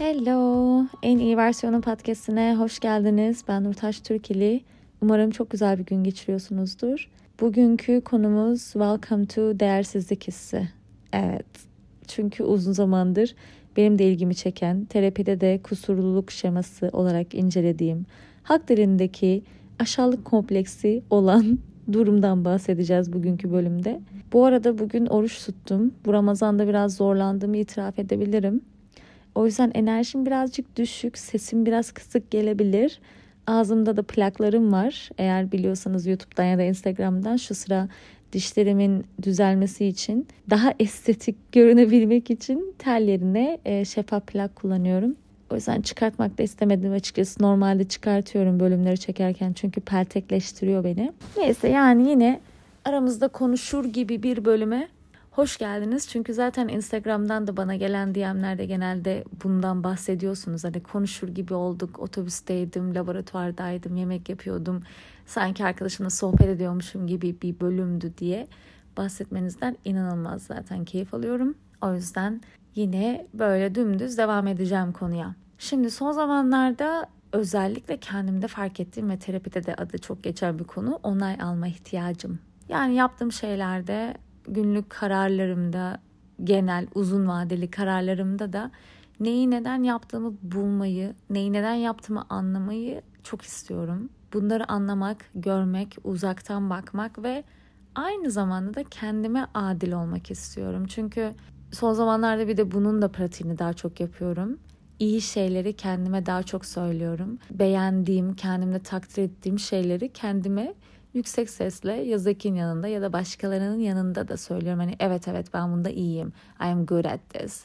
Hello, en iyi versiyonu podcastine hoş geldiniz. Ben Nurtaş Türkili. Umarım çok güzel bir gün geçiriyorsunuzdur. Bugünkü konumuz Welcome to Değersizlik Hissi. Evet, çünkü uzun zamandır benim de ilgimi çeken, terapide de kusurluluk şeması olarak incelediğim, hak dilindeki aşağılık kompleksi olan durumdan bahsedeceğiz bugünkü bölümde. Bu arada bugün oruç tuttum. Bu Ramazan'da biraz zorlandığımı itiraf edebilirim. O yüzden enerjim birazcık düşük, sesim biraz kısık gelebilir. Ağzımda da plaklarım var. Eğer biliyorsanız YouTube'dan ya da Instagram'dan şu sıra dişlerimin düzelmesi için daha estetik görünebilmek için tel yerine e, şeffaf plak kullanıyorum. O yüzden çıkartmak da istemedim açıkçası. Normalde çıkartıyorum bölümleri çekerken çünkü peltekleştiriyor beni. Neyse yani yine aramızda konuşur gibi bir bölüme hoş geldiniz. Çünkü zaten Instagram'dan da bana gelen DM'lerde genelde bundan bahsediyorsunuz. Hani konuşur gibi olduk, otobüsteydim, laboratuvardaydım, yemek yapıyordum. Sanki arkadaşımla sohbet ediyormuşum gibi bir bölümdü diye bahsetmenizden inanılmaz zaten keyif alıyorum. O yüzden yine böyle dümdüz devam edeceğim konuya. Şimdi son zamanlarda özellikle kendimde fark ettiğim ve terapide de adı çok geçer bir konu onay alma ihtiyacım. Yani yaptığım şeylerde, günlük kararlarımda, genel uzun vadeli kararlarımda da neyi neden yaptığımı bulmayı, neyi neden yaptığımı anlamayı çok istiyorum. Bunları anlamak, görmek, uzaktan bakmak ve aynı zamanda da kendime adil olmak istiyorum. Çünkü son zamanlarda bir de bunun da pratiğini daha çok yapıyorum. İyi şeyleri kendime daha çok söylüyorum. Beğendiğim, kendimde takdir ettiğim şeyleri kendime yüksek sesle ya Zeki'nin yanında ya da başkalarının yanında da söylüyorum. Hani evet evet ben bunda iyiyim. I am good at this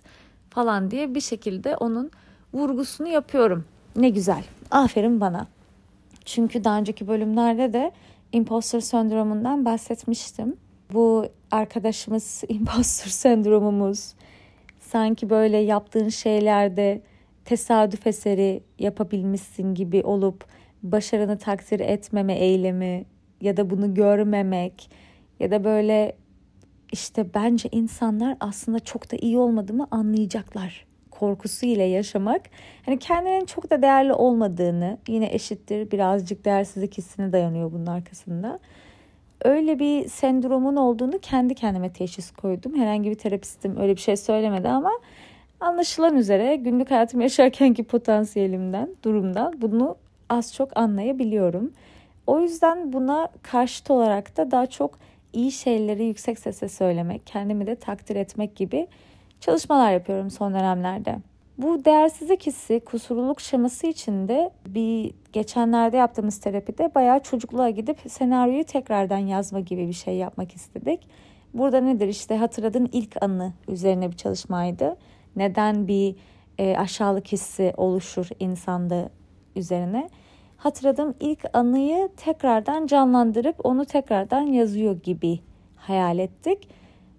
falan diye bir şekilde onun vurgusunu yapıyorum. Ne güzel. Aferin bana. Çünkü daha önceki bölümlerde de imposter sendromundan bahsetmiştim. Bu arkadaşımız imposter sendromumuz sanki böyle yaptığın şeylerde tesadüf eseri yapabilmişsin gibi olup başarını takdir etmeme eylemi ya da bunu görmemek ya da böyle işte bence insanlar aslında çok da iyi olmadığımı anlayacaklar korkusu ile yaşamak hani kendinin çok da değerli olmadığını yine eşittir birazcık değersizlik hissine dayanıyor bunun arkasında. Öyle bir sendromun olduğunu kendi kendime teşhis koydum. Herhangi bir terapistim öyle bir şey söylemedi ama anlaşılan üzere günlük hayatım yaşarkenki potansiyelimden, durumdan bunu az çok anlayabiliyorum. O yüzden buna karşıt olarak da daha çok iyi şeyleri yüksek sesle söylemek, kendimi de takdir etmek gibi çalışmalar yapıyorum son dönemlerde. Bu değersizlik hissi, kusurluluk şeması içinde bir geçenlerde yaptığımız terapide bayağı çocukluğa gidip senaryoyu tekrardan yazma gibi bir şey yapmak istedik. Burada nedir işte hatırladığın ilk anı üzerine bir çalışmaydı. Neden bir e, aşağılık hissi oluşur insanda üzerine hatırladığım ilk anıyı tekrardan canlandırıp onu tekrardan yazıyor gibi hayal ettik.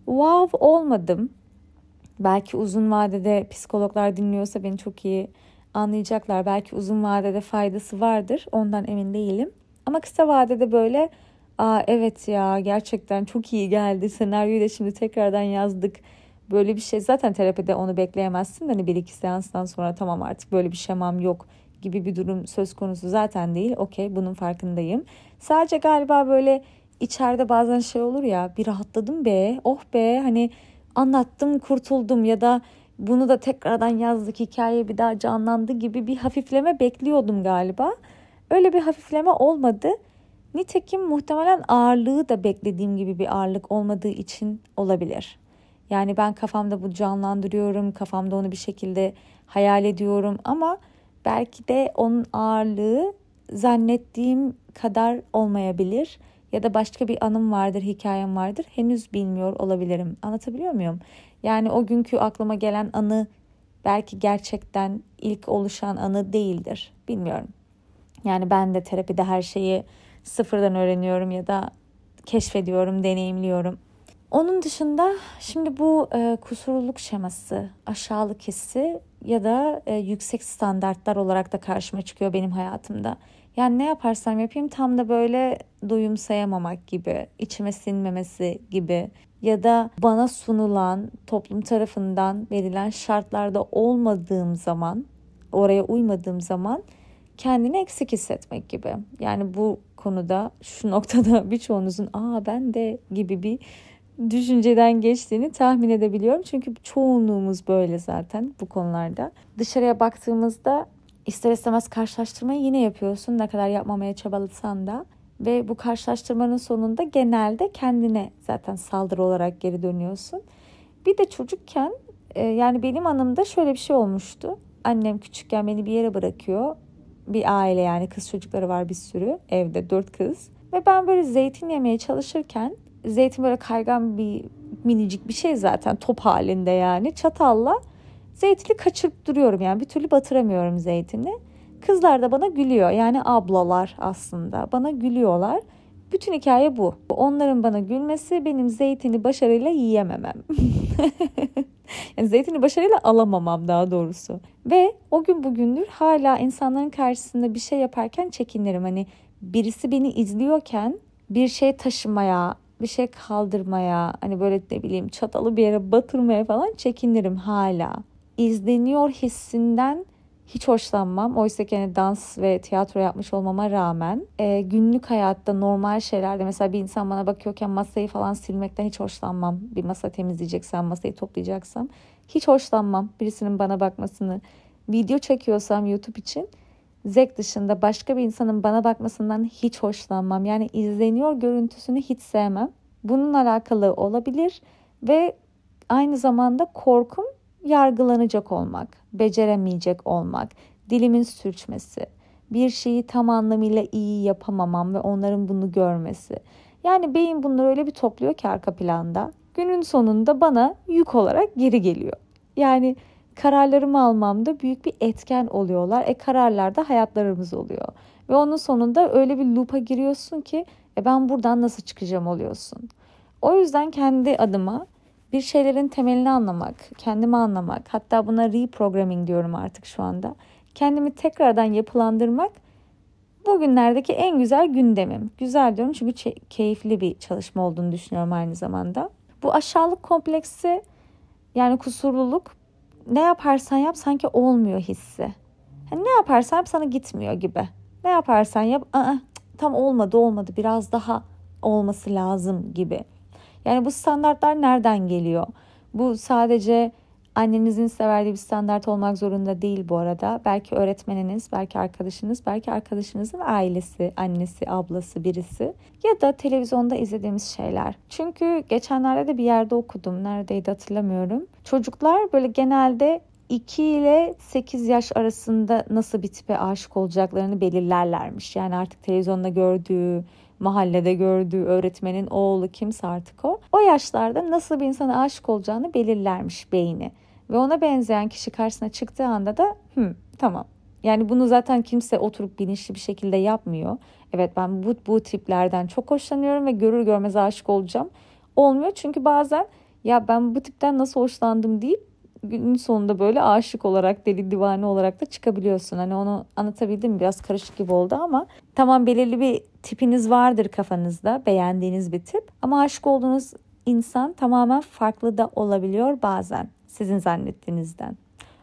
Wow olmadım. Belki uzun vadede psikologlar dinliyorsa beni çok iyi anlayacaklar. Belki uzun vadede faydası vardır. Ondan emin değilim. Ama kısa vadede böyle Aa evet ya gerçekten çok iyi geldi. Senaryoyu da şimdi tekrardan yazdık. Böyle bir şey zaten terapide onu bekleyemezsin. Hani bir iki seanstan sonra tamam artık böyle bir şemam yok gibi bir durum söz konusu zaten değil. Okey bunun farkındayım. Sadece galiba böyle içeride bazen şey olur ya bir rahatladım be oh be hani anlattım kurtuldum ya da bunu da tekrardan yazdık hikaye bir daha canlandı gibi bir hafifleme bekliyordum galiba. Öyle bir hafifleme olmadı. Nitekim muhtemelen ağırlığı da beklediğim gibi bir ağırlık olmadığı için olabilir. Yani ben kafamda bu canlandırıyorum, kafamda onu bir şekilde hayal ediyorum ama belki de onun ağırlığı zannettiğim kadar olmayabilir ya da başka bir anım vardır, hikayem vardır. Henüz bilmiyor olabilirim. Anlatabiliyor muyum? Yani o günkü aklıma gelen anı belki gerçekten ilk oluşan anı değildir. Bilmiyorum. Yani ben de terapide her şeyi sıfırdan öğreniyorum ya da keşfediyorum, deneyimliyorum. Onun dışında şimdi bu e, kusurluluk şeması, aşağılık hissi ya da e, yüksek standartlar olarak da karşıma çıkıyor benim hayatımda. Yani ne yaparsam yapayım tam da böyle duyumsayamamak gibi, içime sinmemesi gibi ya da bana sunulan toplum tarafından verilen şartlarda olmadığım zaman, oraya uymadığım zaman kendini eksik hissetmek gibi. Yani bu konuda şu noktada birçoğunuzun aa ben de gibi bir düşünceden geçtiğini tahmin edebiliyorum. Çünkü çoğunluğumuz böyle zaten bu konularda. Dışarıya baktığımızda ister istemez karşılaştırmayı yine yapıyorsun ne kadar yapmamaya çabalasan da. Ve bu karşılaştırmanın sonunda genelde kendine zaten saldırı olarak geri dönüyorsun. Bir de çocukken e, yani benim anımda şöyle bir şey olmuştu. Annem küçükken beni bir yere bırakıyor. Bir aile yani kız çocukları var bir sürü evde dört kız. Ve ben böyle zeytin yemeye çalışırken zeytin böyle kaygan bir minicik bir şey zaten top halinde yani çatalla zeytini kaçırıp duruyorum yani bir türlü batıramıyorum zeytini. Kızlar da bana gülüyor yani ablalar aslında bana gülüyorlar. Bütün hikaye bu. Onların bana gülmesi benim zeytini başarıyla yiyememem. yani zeytini başarıyla alamamam daha doğrusu. Ve o gün bugündür hala insanların karşısında bir şey yaparken çekinirim. Hani birisi beni izliyorken bir şey taşımaya, bir şey kaldırmaya, hani böyle ne bileyim çatalı bir yere batırmaya falan çekinirim hala. İzleniyor hissinden hiç hoşlanmam. Oysa ki hani dans ve tiyatro yapmış olmama rağmen e, günlük hayatta normal şeylerde mesela bir insan bana bakıyorken masayı falan silmekten hiç hoşlanmam. Bir masa temizleyeceksem, masayı toplayacaksam hiç hoşlanmam birisinin bana bakmasını. Video çekiyorsam YouTube için zevk dışında başka bir insanın bana bakmasından hiç hoşlanmam. Yani izleniyor görüntüsünü hiç sevmem. Bunun alakalı olabilir ve aynı zamanda korkum yargılanacak olmak, beceremeyecek olmak, dilimin sürçmesi, bir şeyi tam anlamıyla iyi yapamamam ve onların bunu görmesi. Yani beyin bunları öyle bir topluyor ki arka planda. Günün sonunda bana yük olarak geri geliyor. Yani kararlarımı almamda büyük bir etken oluyorlar. E kararlar da hayatlarımız oluyor. Ve onun sonunda öyle bir loop'a giriyorsun ki e ben buradan nasıl çıkacağım oluyorsun. O yüzden kendi adıma bir şeylerin temelini anlamak, kendimi anlamak, hatta buna reprogramming diyorum artık şu anda. Kendimi tekrardan yapılandırmak bugünlerdeki en güzel gündemim. Güzel diyorum çünkü keyifli bir çalışma olduğunu düşünüyorum aynı zamanda. Bu aşağılık kompleksi yani kusurluluk ne yaparsan yap sanki olmuyor hissi. Yani ne yaparsan yap sana gitmiyor gibi. Ne yaparsan yap Aa, tam olmadı olmadı biraz daha olması lazım gibi. Yani bu standartlar nereden geliyor? Bu sadece annenizin size verdiği bir standart olmak zorunda değil bu arada. Belki öğretmeniniz, belki arkadaşınız, belki arkadaşınızın ailesi, annesi, ablası, birisi ya da televizyonda izlediğimiz şeyler. Çünkü geçenlerde de bir yerde okudum. Neredeydi hatırlamıyorum. Çocuklar böyle genelde 2 ile 8 yaş arasında nasıl bir tipe aşık olacaklarını belirlerlermiş. Yani artık televizyonda gördüğü mahallede gördüğü öğretmenin oğlu kimse artık o. O yaşlarda nasıl bir insana aşık olacağını belirlermiş beyni. Ve ona benzeyen kişi karşısına çıktığı anda da Hı, tamam. Yani bunu zaten kimse oturup bilinçli bir şekilde yapmıyor. Evet ben bu, bu tiplerden çok hoşlanıyorum ve görür görmez aşık olacağım. Olmuyor çünkü bazen ya ben bu tipten nasıl hoşlandım deyip günün sonunda böyle aşık olarak deli divane olarak da çıkabiliyorsun. Hani onu anlatabildim biraz karışık gibi oldu ama tamam belirli bir tipiniz vardır kafanızda beğendiğiniz bir tip ama aşık olduğunuz insan tamamen farklı da olabiliyor bazen sizin zannettiğinizden.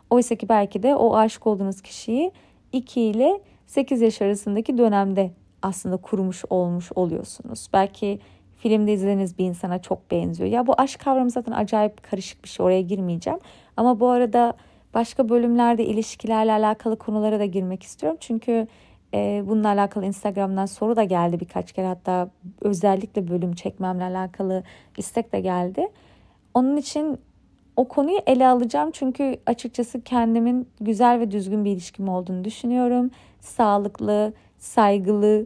Oysa ki belki de o aşık olduğunuz kişiyi 2 ile 8 yaş arasındaki dönemde aslında kurmuş olmuş oluyorsunuz. Belki filmde izlediğiniz bir insana çok benziyor. Ya bu aşk kavramı zaten acayip karışık bir şey. Oraya girmeyeceğim. Ama bu arada başka bölümlerde ilişkilerle alakalı konulara da girmek istiyorum. Çünkü e, bununla alakalı Instagram'dan soru da geldi birkaç kere. Hatta özellikle bölüm çekmemle alakalı istek de geldi. Onun için o konuyu ele alacağım çünkü açıkçası kendimin güzel ve düzgün bir ilişkim olduğunu düşünüyorum. Sağlıklı, saygılı,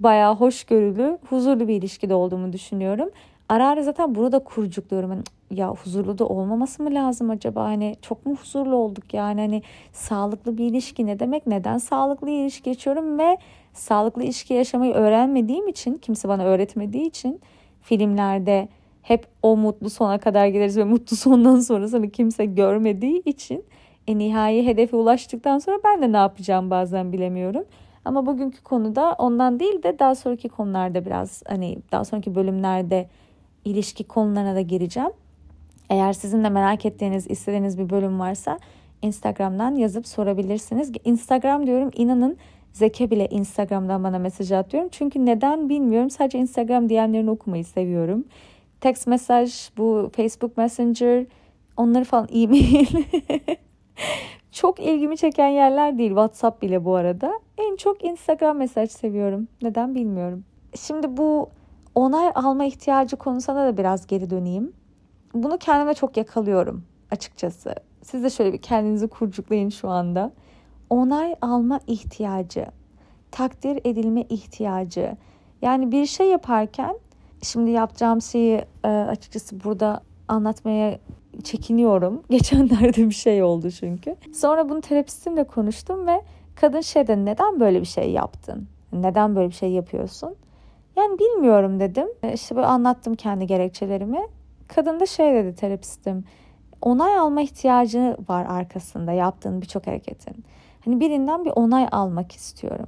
bayağı hoşgörülü, huzurlu bir ilişkide olduğumu düşünüyorum. Ara ara zaten bunu da kurcukluyorum. Hani, ya huzurlu da olmaması mı lazım acaba? Hani çok mu huzurlu olduk yani? Hani sağlıklı bir ilişki ne demek? Neden sağlıklı ilişki yaşıyorum ve sağlıklı ilişki yaşamayı öğrenmediğim için, kimse bana öğretmediği için filmlerde hep o mutlu sona kadar gideriz ve mutlu sondan sonrasını kimse görmediği için e, nihai hedefe ulaştıktan sonra ben de ne yapacağım bazen bilemiyorum. Ama bugünkü konuda ondan değil de daha sonraki konularda biraz hani daha sonraki bölümlerde ilişki konularına da gireceğim. Eğer sizin de merak ettiğiniz, istediğiniz bir bölüm varsa Instagram'dan yazıp sorabilirsiniz. Instagram diyorum inanın Zeke bile Instagram'dan bana mesaj atıyorum. Çünkü neden bilmiyorum. Sadece Instagram DM'lerini okumayı seviyorum. Text mesaj, bu Facebook Messenger, onları falan e-mail. çok ilgimi çeken yerler değil. WhatsApp bile bu arada. En çok Instagram mesaj seviyorum. Neden bilmiyorum. Şimdi bu onay alma ihtiyacı konusuna da biraz geri döneyim. Bunu kendime çok yakalıyorum açıkçası. Siz de şöyle bir kendinizi kurcuklayın şu anda. Onay alma ihtiyacı, takdir edilme ihtiyacı. Yani bir şey yaparken şimdi yapacağım şeyi e, açıkçası burada anlatmaya çekiniyorum. Geçenlerde bir şey oldu çünkü. Sonra bunu terapistimle konuştum ve kadın şey dedi neden böyle bir şey yaptın? Neden böyle bir şey yapıyorsun? Yani bilmiyorum dedim. E, işte böyle anlattım kendi gerekçelerimi. Kadın da şey dedi terapistim. Onay alma ihtiyacı var arkasında yaptığın birçok hareketin. Hani birinden bir onay almak istiyorum.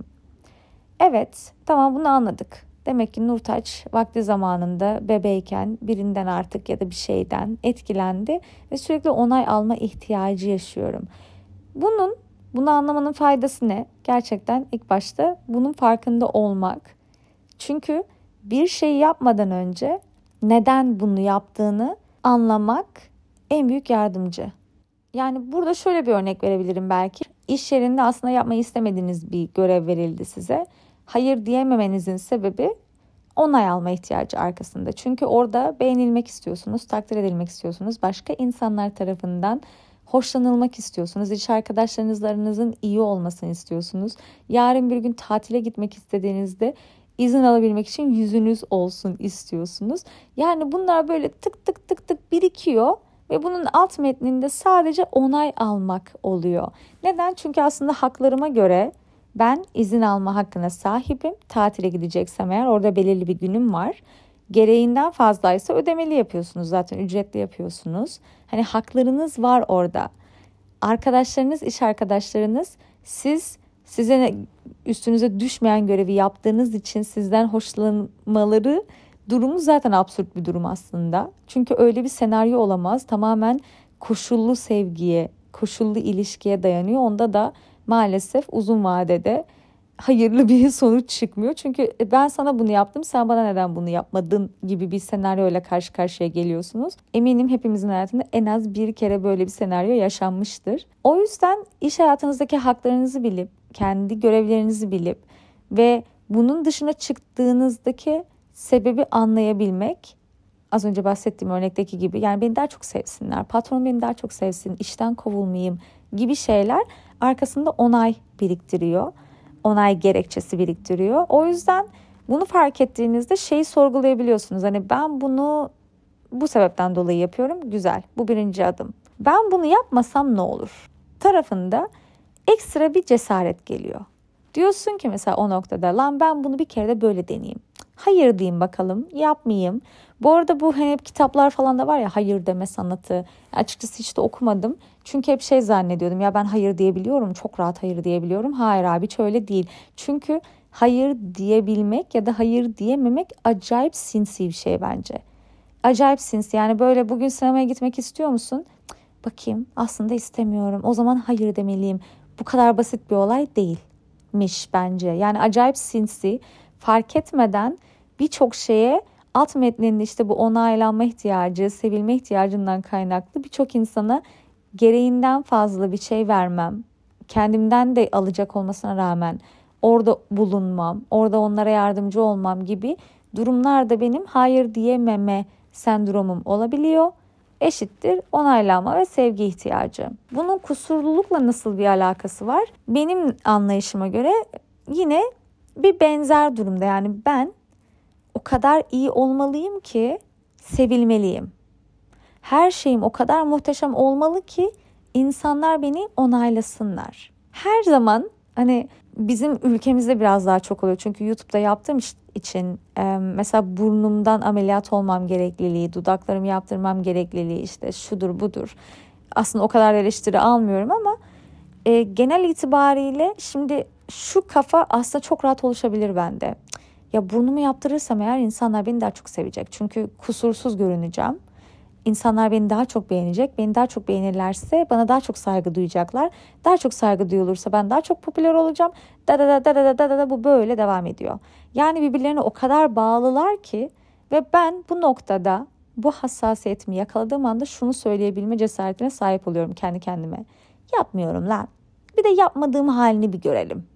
Evet, tamam bunu anladık. Demek ki Nurtaç vakti zamanında bebeyken birinden artık ya da bir şeyden etkilendi ve sürekli onay alma ihtiyacı yaşıyorum. Bunun bunu anlamanın faydası ne? Gerçekten ilk başta bunun farkında olmak. Çünkü bir şey yapmadan önce neden bunu yaptığını anlamak en büyük yardımcı. Yani burada şöyle bir örnek verebilirim belki. İş yerinde aslında yapmayı istemediğiniz bir görev verildi size. Hayır diyememenizin sebebi onay alma ihtiyacı arkasında. Çünkü orada beğenilmek istiyorsunuz, takdir edilmek istiyorsunuz. Başka insanlar tarafından hoşlanılmak istiyorsunuz. İş arkadaşlarınızın iyi olmasını istiyorsunuz. Yarın bir gün tatile gitmek istediğinizde izin alabilmek için yüzünüz olsun istiyorsunuz. Yani bunlar böyle tık tık tık tık birikiyor ve bunun alt metninde sadece onay almak oluyor. Neden? Çünkü aslında haklarıma göre ben izin alma hakkına sahibim. Tatile gideceksem eğer orada belirli bir günüm var. Gereğinden fazlaysa ödemeli yapıyorsunuz zaten ücretli yapıyorsunuz. Hani haklarınız var orada. Arkadaşlarınız, iş arkadaşlarınız siz size üstünüze düşmeyen görevi yaptığınız için sizden hoşlanmaları durumu zaten absürt bir durum aslında. Çünkü öyle bir senaryo olamaz. Tamamen koşullu sevgiye, koşullu ilişkiye dayanıyor. Onda da maalesef uzun vadede hayırlı bir sonuç çıkmıyor. Çünkü e, ben sana bunu yaptım sen bana neden bunu yapmadın gibi bir senaryoyla karşı karşıya geliyorsunuz. Eminim hepimizin hayatında en az bir kere böyle bir senaryo yaşanmıştır. O yüzden iş hayatınızdaki haklarınızı bilip, kendi görevlerinizi bilip ve bunun dışına çıktığınızdaki sebebi anlayabilmek az önce bahsettiğim örnekteki gibi yani beni daha çok sevsinler, patron beni daha çok sevsin, işten kovulmayayım gibi şeyler arkasında onay biriktiriyor. Onay gerekçesi biriktiriyor. O yüzden bunu fark ettiğinizde şeyi sorgulayabiliyorsunuz. Hani ben bunu bu sebepten dolayı yapıyorum. Güzel. Bu birinci adım. Ben bunu yapmasam ne olur? Tarafında ekstra bir cesaret geliyor. Diyorsun ki mesela o noktada lan ben bunu bir kere de böyle deneyeyim. Hayır diyeyim bakalım yapmayayım. Bu arada bu hep kitaplar falan da var ya hayır deme sanatı. Açıkçası hiç de okumadım. Çünkü hep şey zannediyordum ya ben hayır diyebiliyorum. Çok rahat hayır diyebiliyorum. Hayır abi hiç öyle değil. Çünkü hayır diyebilmek ya da hayır diyememek acayip sinsi bir şey bence. Acayip sinsi. Yani böyle bugün sinemaya gitmek istiyor musun? Bakayım aslında istemiyorum. O zaman hayır demeliyim. Bu kadar basit bir olay değilmiş bence. Yani acayip sinsi. Fark etmeden birçok şeye alt metninde işte bu onaylanma ihtiyacı, sevilme ihtiyacından kaynaklı birçok insana gereğinden fazla bir şey vermem, kendimden de alacak olmasına rağmen orada bulunmam, orada onlara yardımcı olmam gibi durumlarda benim hayır diyememe sendromum olabiliyor. Eşittir onaylama ve sevgi ihtiyacı. Bunun kusurlulukla nasıl bir alakası var? Benim anlayışıma göre yine bir benzer durumda. Yani ben o kadar iyi olmalıyım ki sevilmeliyim. Her şeyim o kadar muhteşem olmalı ki insanlar beni onaylasınlar. Her zaman hani bizim ülkemizde biraz daha çok oluyor. Çünkü YouTube'da yaptığım için mesela burnumdan ameliyat olmam gerekliliği, dudaklarımı yaptırmam gerekliliği işte şudur budur. Aslında o kadar eleştiri almıyorum ama genel itibariyle şimdi şu kafa aslında çok rahat oluşabilir bende. Ya burnumu yaptırırsam eğer insanlar beni daha çok sevecek. Çünkü kusursuz görüneceğim. İnsanlar beni daha çok beğenecek. Beni daha çok beğenirlerse bana daha çok saygı duyacaklar. Daha çok saygı duyulursa ben daha çok popüler olacağım. Da da da da da da da da bu böyle devam ediyor. Yani birbirlerine o kadar bağlılar ki ve ben bu noktada bu hassasiyetimi yakaladığım anda şunu söyleyebilme cesaretine sahip oluyorum kendi kendime. Yapmıyorum lan. Bir de yapmadığım halini bir görelim.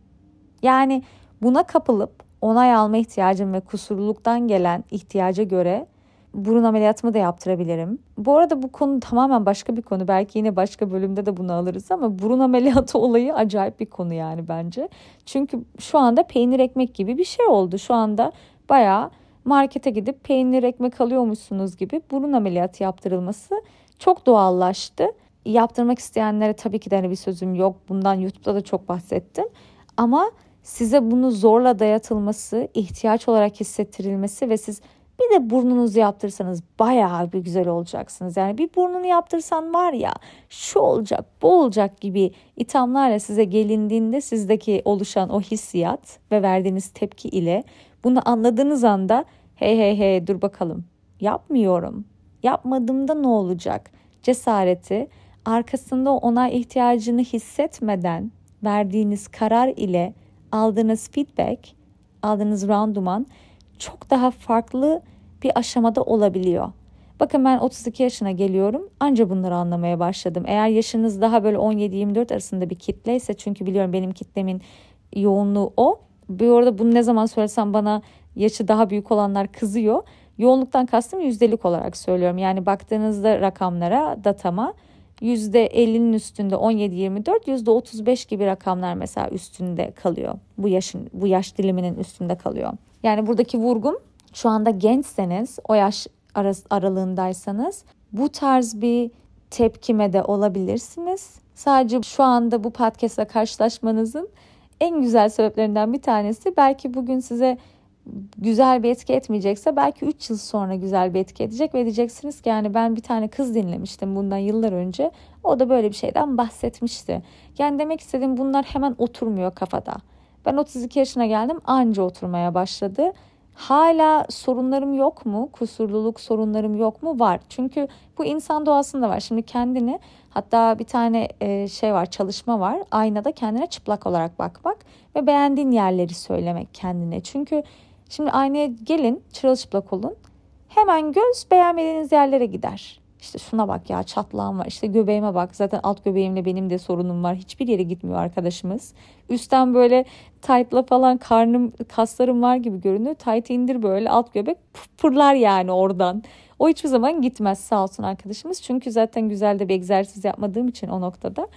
Yani buna kapılıp onay alma ihtiyacım ve kusurluluktan gelen ihtiyaca göre burun ameliyatımı da yaptırabilirim. Bu arada bu konu tamamen başka bir konu. Belki yine başka bölümde de bunu alırız ama burun ameliyatı olayı acayip bir konu yani bence. Çünkü şu anda peynir ekmek gibi bir şey oldu. Şu anda bayağı markete gidip peynir ekmek alıyormuşsunuz gibi burun ameliyatı yaptırılması çok doğallaştı. Yaptırmak isteyenlere tabii ki de hani bir sözüm yok. Bundan YouTube'da da çok bahsettim. Ama size bunu zorla dayatılması, ihtiyaç olarak hissettirilmesi ve siz bir de burnunuzu yaptırsanız bayağı bir güzel olacaksınız. Yani bir burnunu yaptırsan var ya şu olacak bu olacak gibi ithamlarla size gelindiğinde sizdeki oluşan o hissiyat ve verdiğiniz tepki ile bunu anladığınız anda hey hey hey dur bakalım yapmıyorum. Yapmadığımda ne olacak? Cesareti arkasında ona ihtiyacını hissetmeden verdiğiniz karar ile aldığınız feedback, aldığınız randuman çok daha farklı bir aşamada olabiliyor. Bakın ben 32 yaşına geliyorum. Anca bunları anlamaya başladım. Eğer yaşınız daha böyle 17-24 arasında bir kitleyse çünkü biliyorum benim kitlemin yoğunluğu o. Bir orada bunu ne zaman söylesem bana yaşı daha büyük olanlar kızıyor. Yoğunluktan kastım yüzdelik olarak söylüyorum. Yani baktığınızda rakamlara, datama %50'nin üstünde 17-24, %35 gibi rakamlar mesela üstünde kalıyor. Bu yaşın bu yaş diliminin üstünde kalıyor. Yani buradaki vurgum şu anda gençseniz, o yaş aralığındaysanız bu tarz bir tepkime de olabilirsiniz. Sadece şu anda bu podcast'la karşılaşmanızın en güzel sebeplerinden bir tanesi belki bugün size güzel bir etki etmeyecekse belki 3 yıl sonra güzel bir etki edecek ve diyeceksiniz ki yani ben bir tane kız dinlemiştim bundan yıllar önce. O da böyle bir şeyden bahsetmişti. Yani demek istediğim bunlar hemen oturmuyor kafada. Ben 32 yaşına geldim anca oturmaya başladı. Hala sorunlarım yok mu? Kusurluluk sorunlarım yok mu? Var. Çünkü bu insan doğasında var. Şimdi kendini hatta bir tane e, şey var çalışma var. Aynada kendine çıplak olarak bakmak ve beğendiğin yerleri söylemek kendine. Çünkü şimdi aynaya gelin çırılçıplak olun. Hemen göz beğenmediğiniz yerlere gider. İşte şuna bak ya çatlağım var. İşte göbeğime bak. Zaten alt göbeğimle benim de sorunum var. Hiçbir yere gitmiyor arkadaşımız. Üstten böyle tight'la falan karnım kaslarım var gibi görünüyor. Tight indir böyle alt göbek fırlar yani oradan. O hiçbir zaman gitmez sağ olsun arkadaşımız. Çünkü zaten güzel de bir egzersiz yapmadığım için o noktada.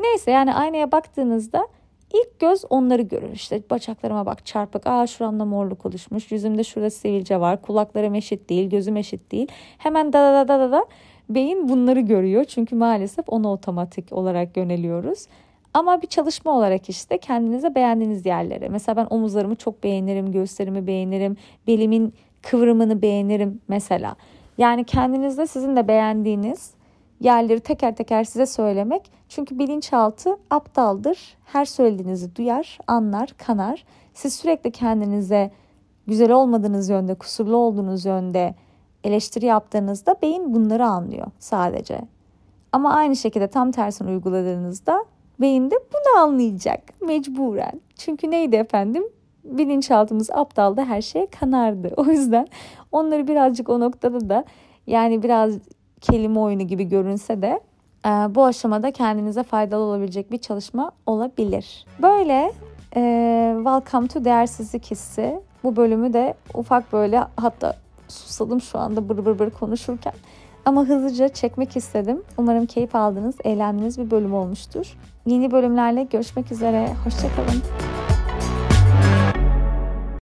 Neyse yani aynaya baktığınızda ilk göz onları görür. İşte bacaklarıma bak çarpık. Aa şuramda morluk oluşmuş. Yüzümde şurada sivilce var. Kulaklarım eşit değil. Gözüm eşit değil. Hemen da da da da da Beyin bunları görüyor çünkü maalesef ona otomatik olarak yöneliyoruz. Ama bir çalışma olarak işte kendinize beğendiğiniz yerlere. Mesela ben omuzlarımı çok beğenirim, göğüslerimi beğenirim, belimin kıvrımını beğenirim mesela. Yani kendinizde sizin de beğendiğiniz yerleri teker teker size söylemek. Çünkü bilinçaltı aptaldır. Her söylediğinizi duyar, anlar, kanar. Siz sürekli kendinize güzel olmadığınız yönde, kusurlu olduğunuz yönde eleştiri yaptığınızda beyin bunları anlıyor sadece. Ama aynı şekilde tam tersini uyguladığınızda beyin de bunu anlayacak mecburen. Çünkü neydi efendim? Bilinçaltımız aptalda her şeye kanardı. O yüzden onları birazcık o noktada da yani biraz kelime oyunu gibi görünse de e, bu aşamada kendinize faydalı olabilecek bir çalışma olabilir. Böyle e, Welcome to Değersizlik Hissi bu bölümü de ufak böyle hatta susadım şu anda bır bır bır konuşurken. Ama hızlıca çekmek istedim. Umarım keyif aldınız, eğlendiğiniz bir bölüm olmuştur. Yeni bölümlerle görüşmek üzere. Hoşçakalın.